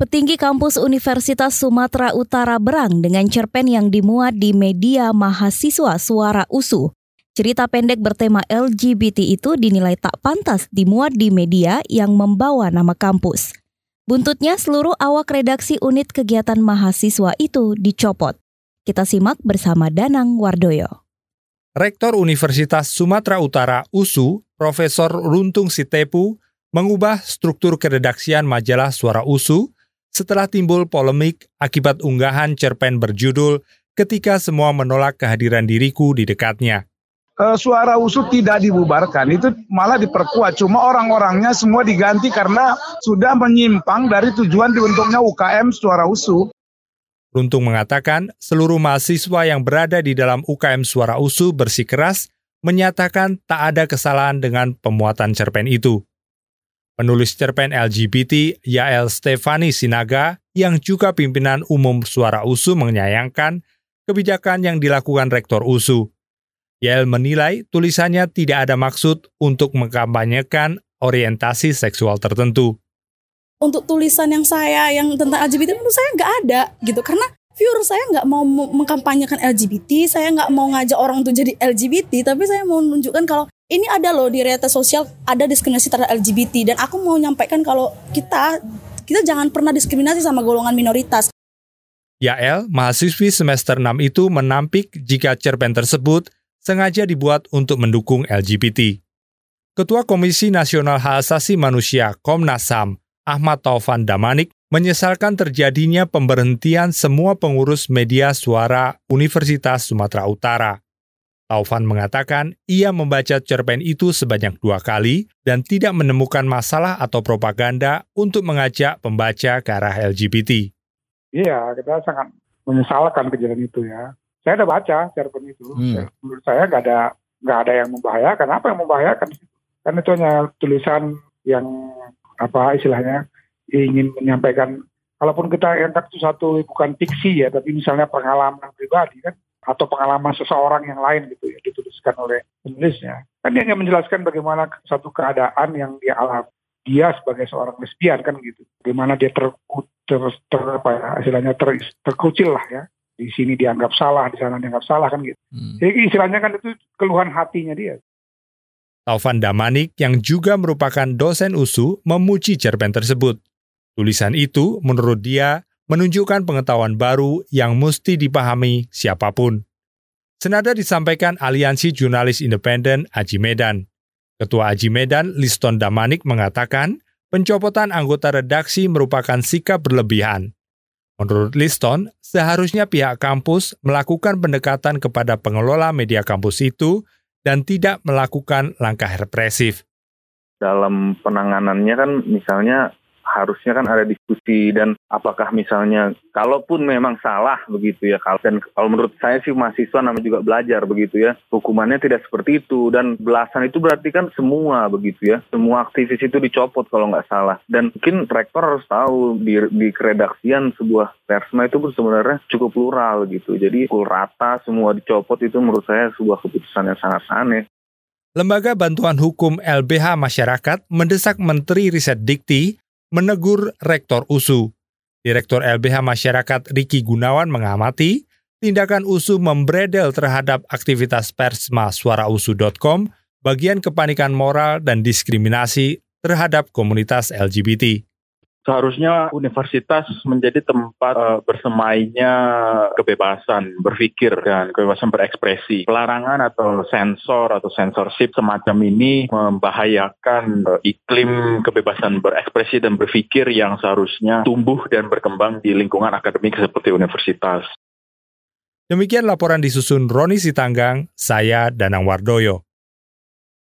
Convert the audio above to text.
Petinggi kampus Universitas Sumatera Utara berang dengan cerpen yang dimuat di media mahasiswa Suara USU. Cerita pendek bertema LGBT itu dinilai tak pantas dimuat di media yang membawa nama kampus. Buntutnya seluruh awak redaksi unit kegiatan mahasiswa itu dicopot. Kita simak bersama Danang Wardoyo. Rektor Universitas Sumatera Utara USU, Profesor Runtung Sitepu, mengubah struktur keredaksian majalah Suara USU setelah timbul polemik akibat unggahan cerpen berjudul Ketika Semua Menolak Kehadiran Diriku di Dekatnya suara usut tidak dibubarkan, itu malah diperkuat. Cuma orang-orangnya semua diganti karena sudah menyimpang dari tujuan dibentuknya UKM suara usu. Runtung mengatakan seluruh mahasiswa yang berada di dalam UKM Suara USU bersikeras menyatakan tak ada kesalahan dengan pemuatan cerpen itu. Penulis cerpen LGBT Yael Stefani Sinaga yang juga pimpinan umum Suara USU menyayangkan kebijakan yang dilakukan Rektor USU Yel menilai tulisannya tidak ada maksud untuk mengkampanyekan orientasi seksual tertentu. Untuk tulisan yang saya yang tentang LGBT menurut saya nggak ada gitu karena viewer saya nggak mau mengkampanyekan LGBT, saya nggak mau ngajak orang untuk jadi LGBT, tapi saya mau menunjukkan kalau ini ada loh di realitas sosial ada diskriminasi terhadap LGBT dan aku mau nyampaikan kalau kita kita jangan pernah diskriminasi sama golongan minoritas. Yael, mahasiswi semester 6 itu menampik jika cerpen tersebut sengaja dibuat untuk mendukung LGBT. Ketua Komisi Nasional Hak Asasi Manusia Komnas HAM, Ahmad Taufan Damanik, menyesalkan terjadinya pemberhentian semua pengurus media suara Universitas Sumatera Utara. Taufan mengatakan ia membaca cerpen itu sebanyak dua kali dan tidak menemukan masalah atau propaganda untuk mengajak pembaca ke arah LGBT. Iya, kita sangat menyesalkan kejadian itu ya saya udah baca cerpen itu. Hmm. Menurut saya nggak ada nggak ada yang membahayakan. Apa yang membahayakan? Karena itu hanya tulisan yang apa istilahnya ingin menyampaikan. Kalaupun kita yang itu satu bukan fiksi ya, tapi misalnya pengalaman pribadi kan atau pengalaman seseorang yang lain gitu ya dituliskan oleh penulisnya. Kan dia hanya menjelaskan bagaimana satu keadaan yang dia alami dia sebagai seorang lesbian kan gitu. Bagaimana dia ter, ter, ter apa ya, istilahnya ter, terkucil lah ya di sini dianggap salah, di sana dianggap salah kan gitu. Hmm. Jadi istilahnya kan itu keluhan hatinya dia. Taufan Damanik yang juga merupakan dosen USU memuji cerpen tersebut. Tulisan itu menurut dia menunjukkan pengetahuan baru yang mesti dipahami siapa pun. Senada disampaikan Aliansi Jurnalis Independen Aji Medan. Ketua Aji Medan, Liston Damanik mengatakan, pencopotan anggota redaksi merupakan sikap berlebihan Menurut Liston, seharusnya pihak kampus melakukan pendekatan kepada pengelola media kampus itu dan tidak melakukan langkah represif. Dalam penanganannya kan misalnya harusnya kan ada diskusi dan apakah misalnya kalaupun memang salah begitu ya kalau dan kalau menurut saya sih mahasiswa namanya juga belajar begitu ya hukumannya tidak seperti itu dan belasan itu berarti kan semua begitu ya semua aktivis itu dicopot kalau nggak salah dan mungkin rektor harus tahu di di keredaksian sebuah persma itu sebenarnya cukup plural gitu jadi pukul rata semua dicopot itu menurut saya sebuah keputusan yang sangat aneh. Lembaga Bantuan Hukum LBH Masyarakat mendesak Menteri Riset Dikti menegur Rektor USU. Direktur LBH Masyarakat Riki Gunawan mengamati tindakan USU membredel terhadap aktivitas persma suarausu.com bagian kepanikan moral dan diskriminasi terhadap komunitas LGBT seharusnya universitas menjadi tempat uh, bersemainya kebebasan berpikir dan kebebasan berekspresi. Pelarangan atau sensor atau censorship semacam ini membahayakan uh, iklim kebebasan berekspresi dan berpikir yang seharusnya tumbuh dan berkembang di lingkungan akademik seperti universitas. Demikian laporan disusun Roni Sitanggang, saya Danang Wardoyo.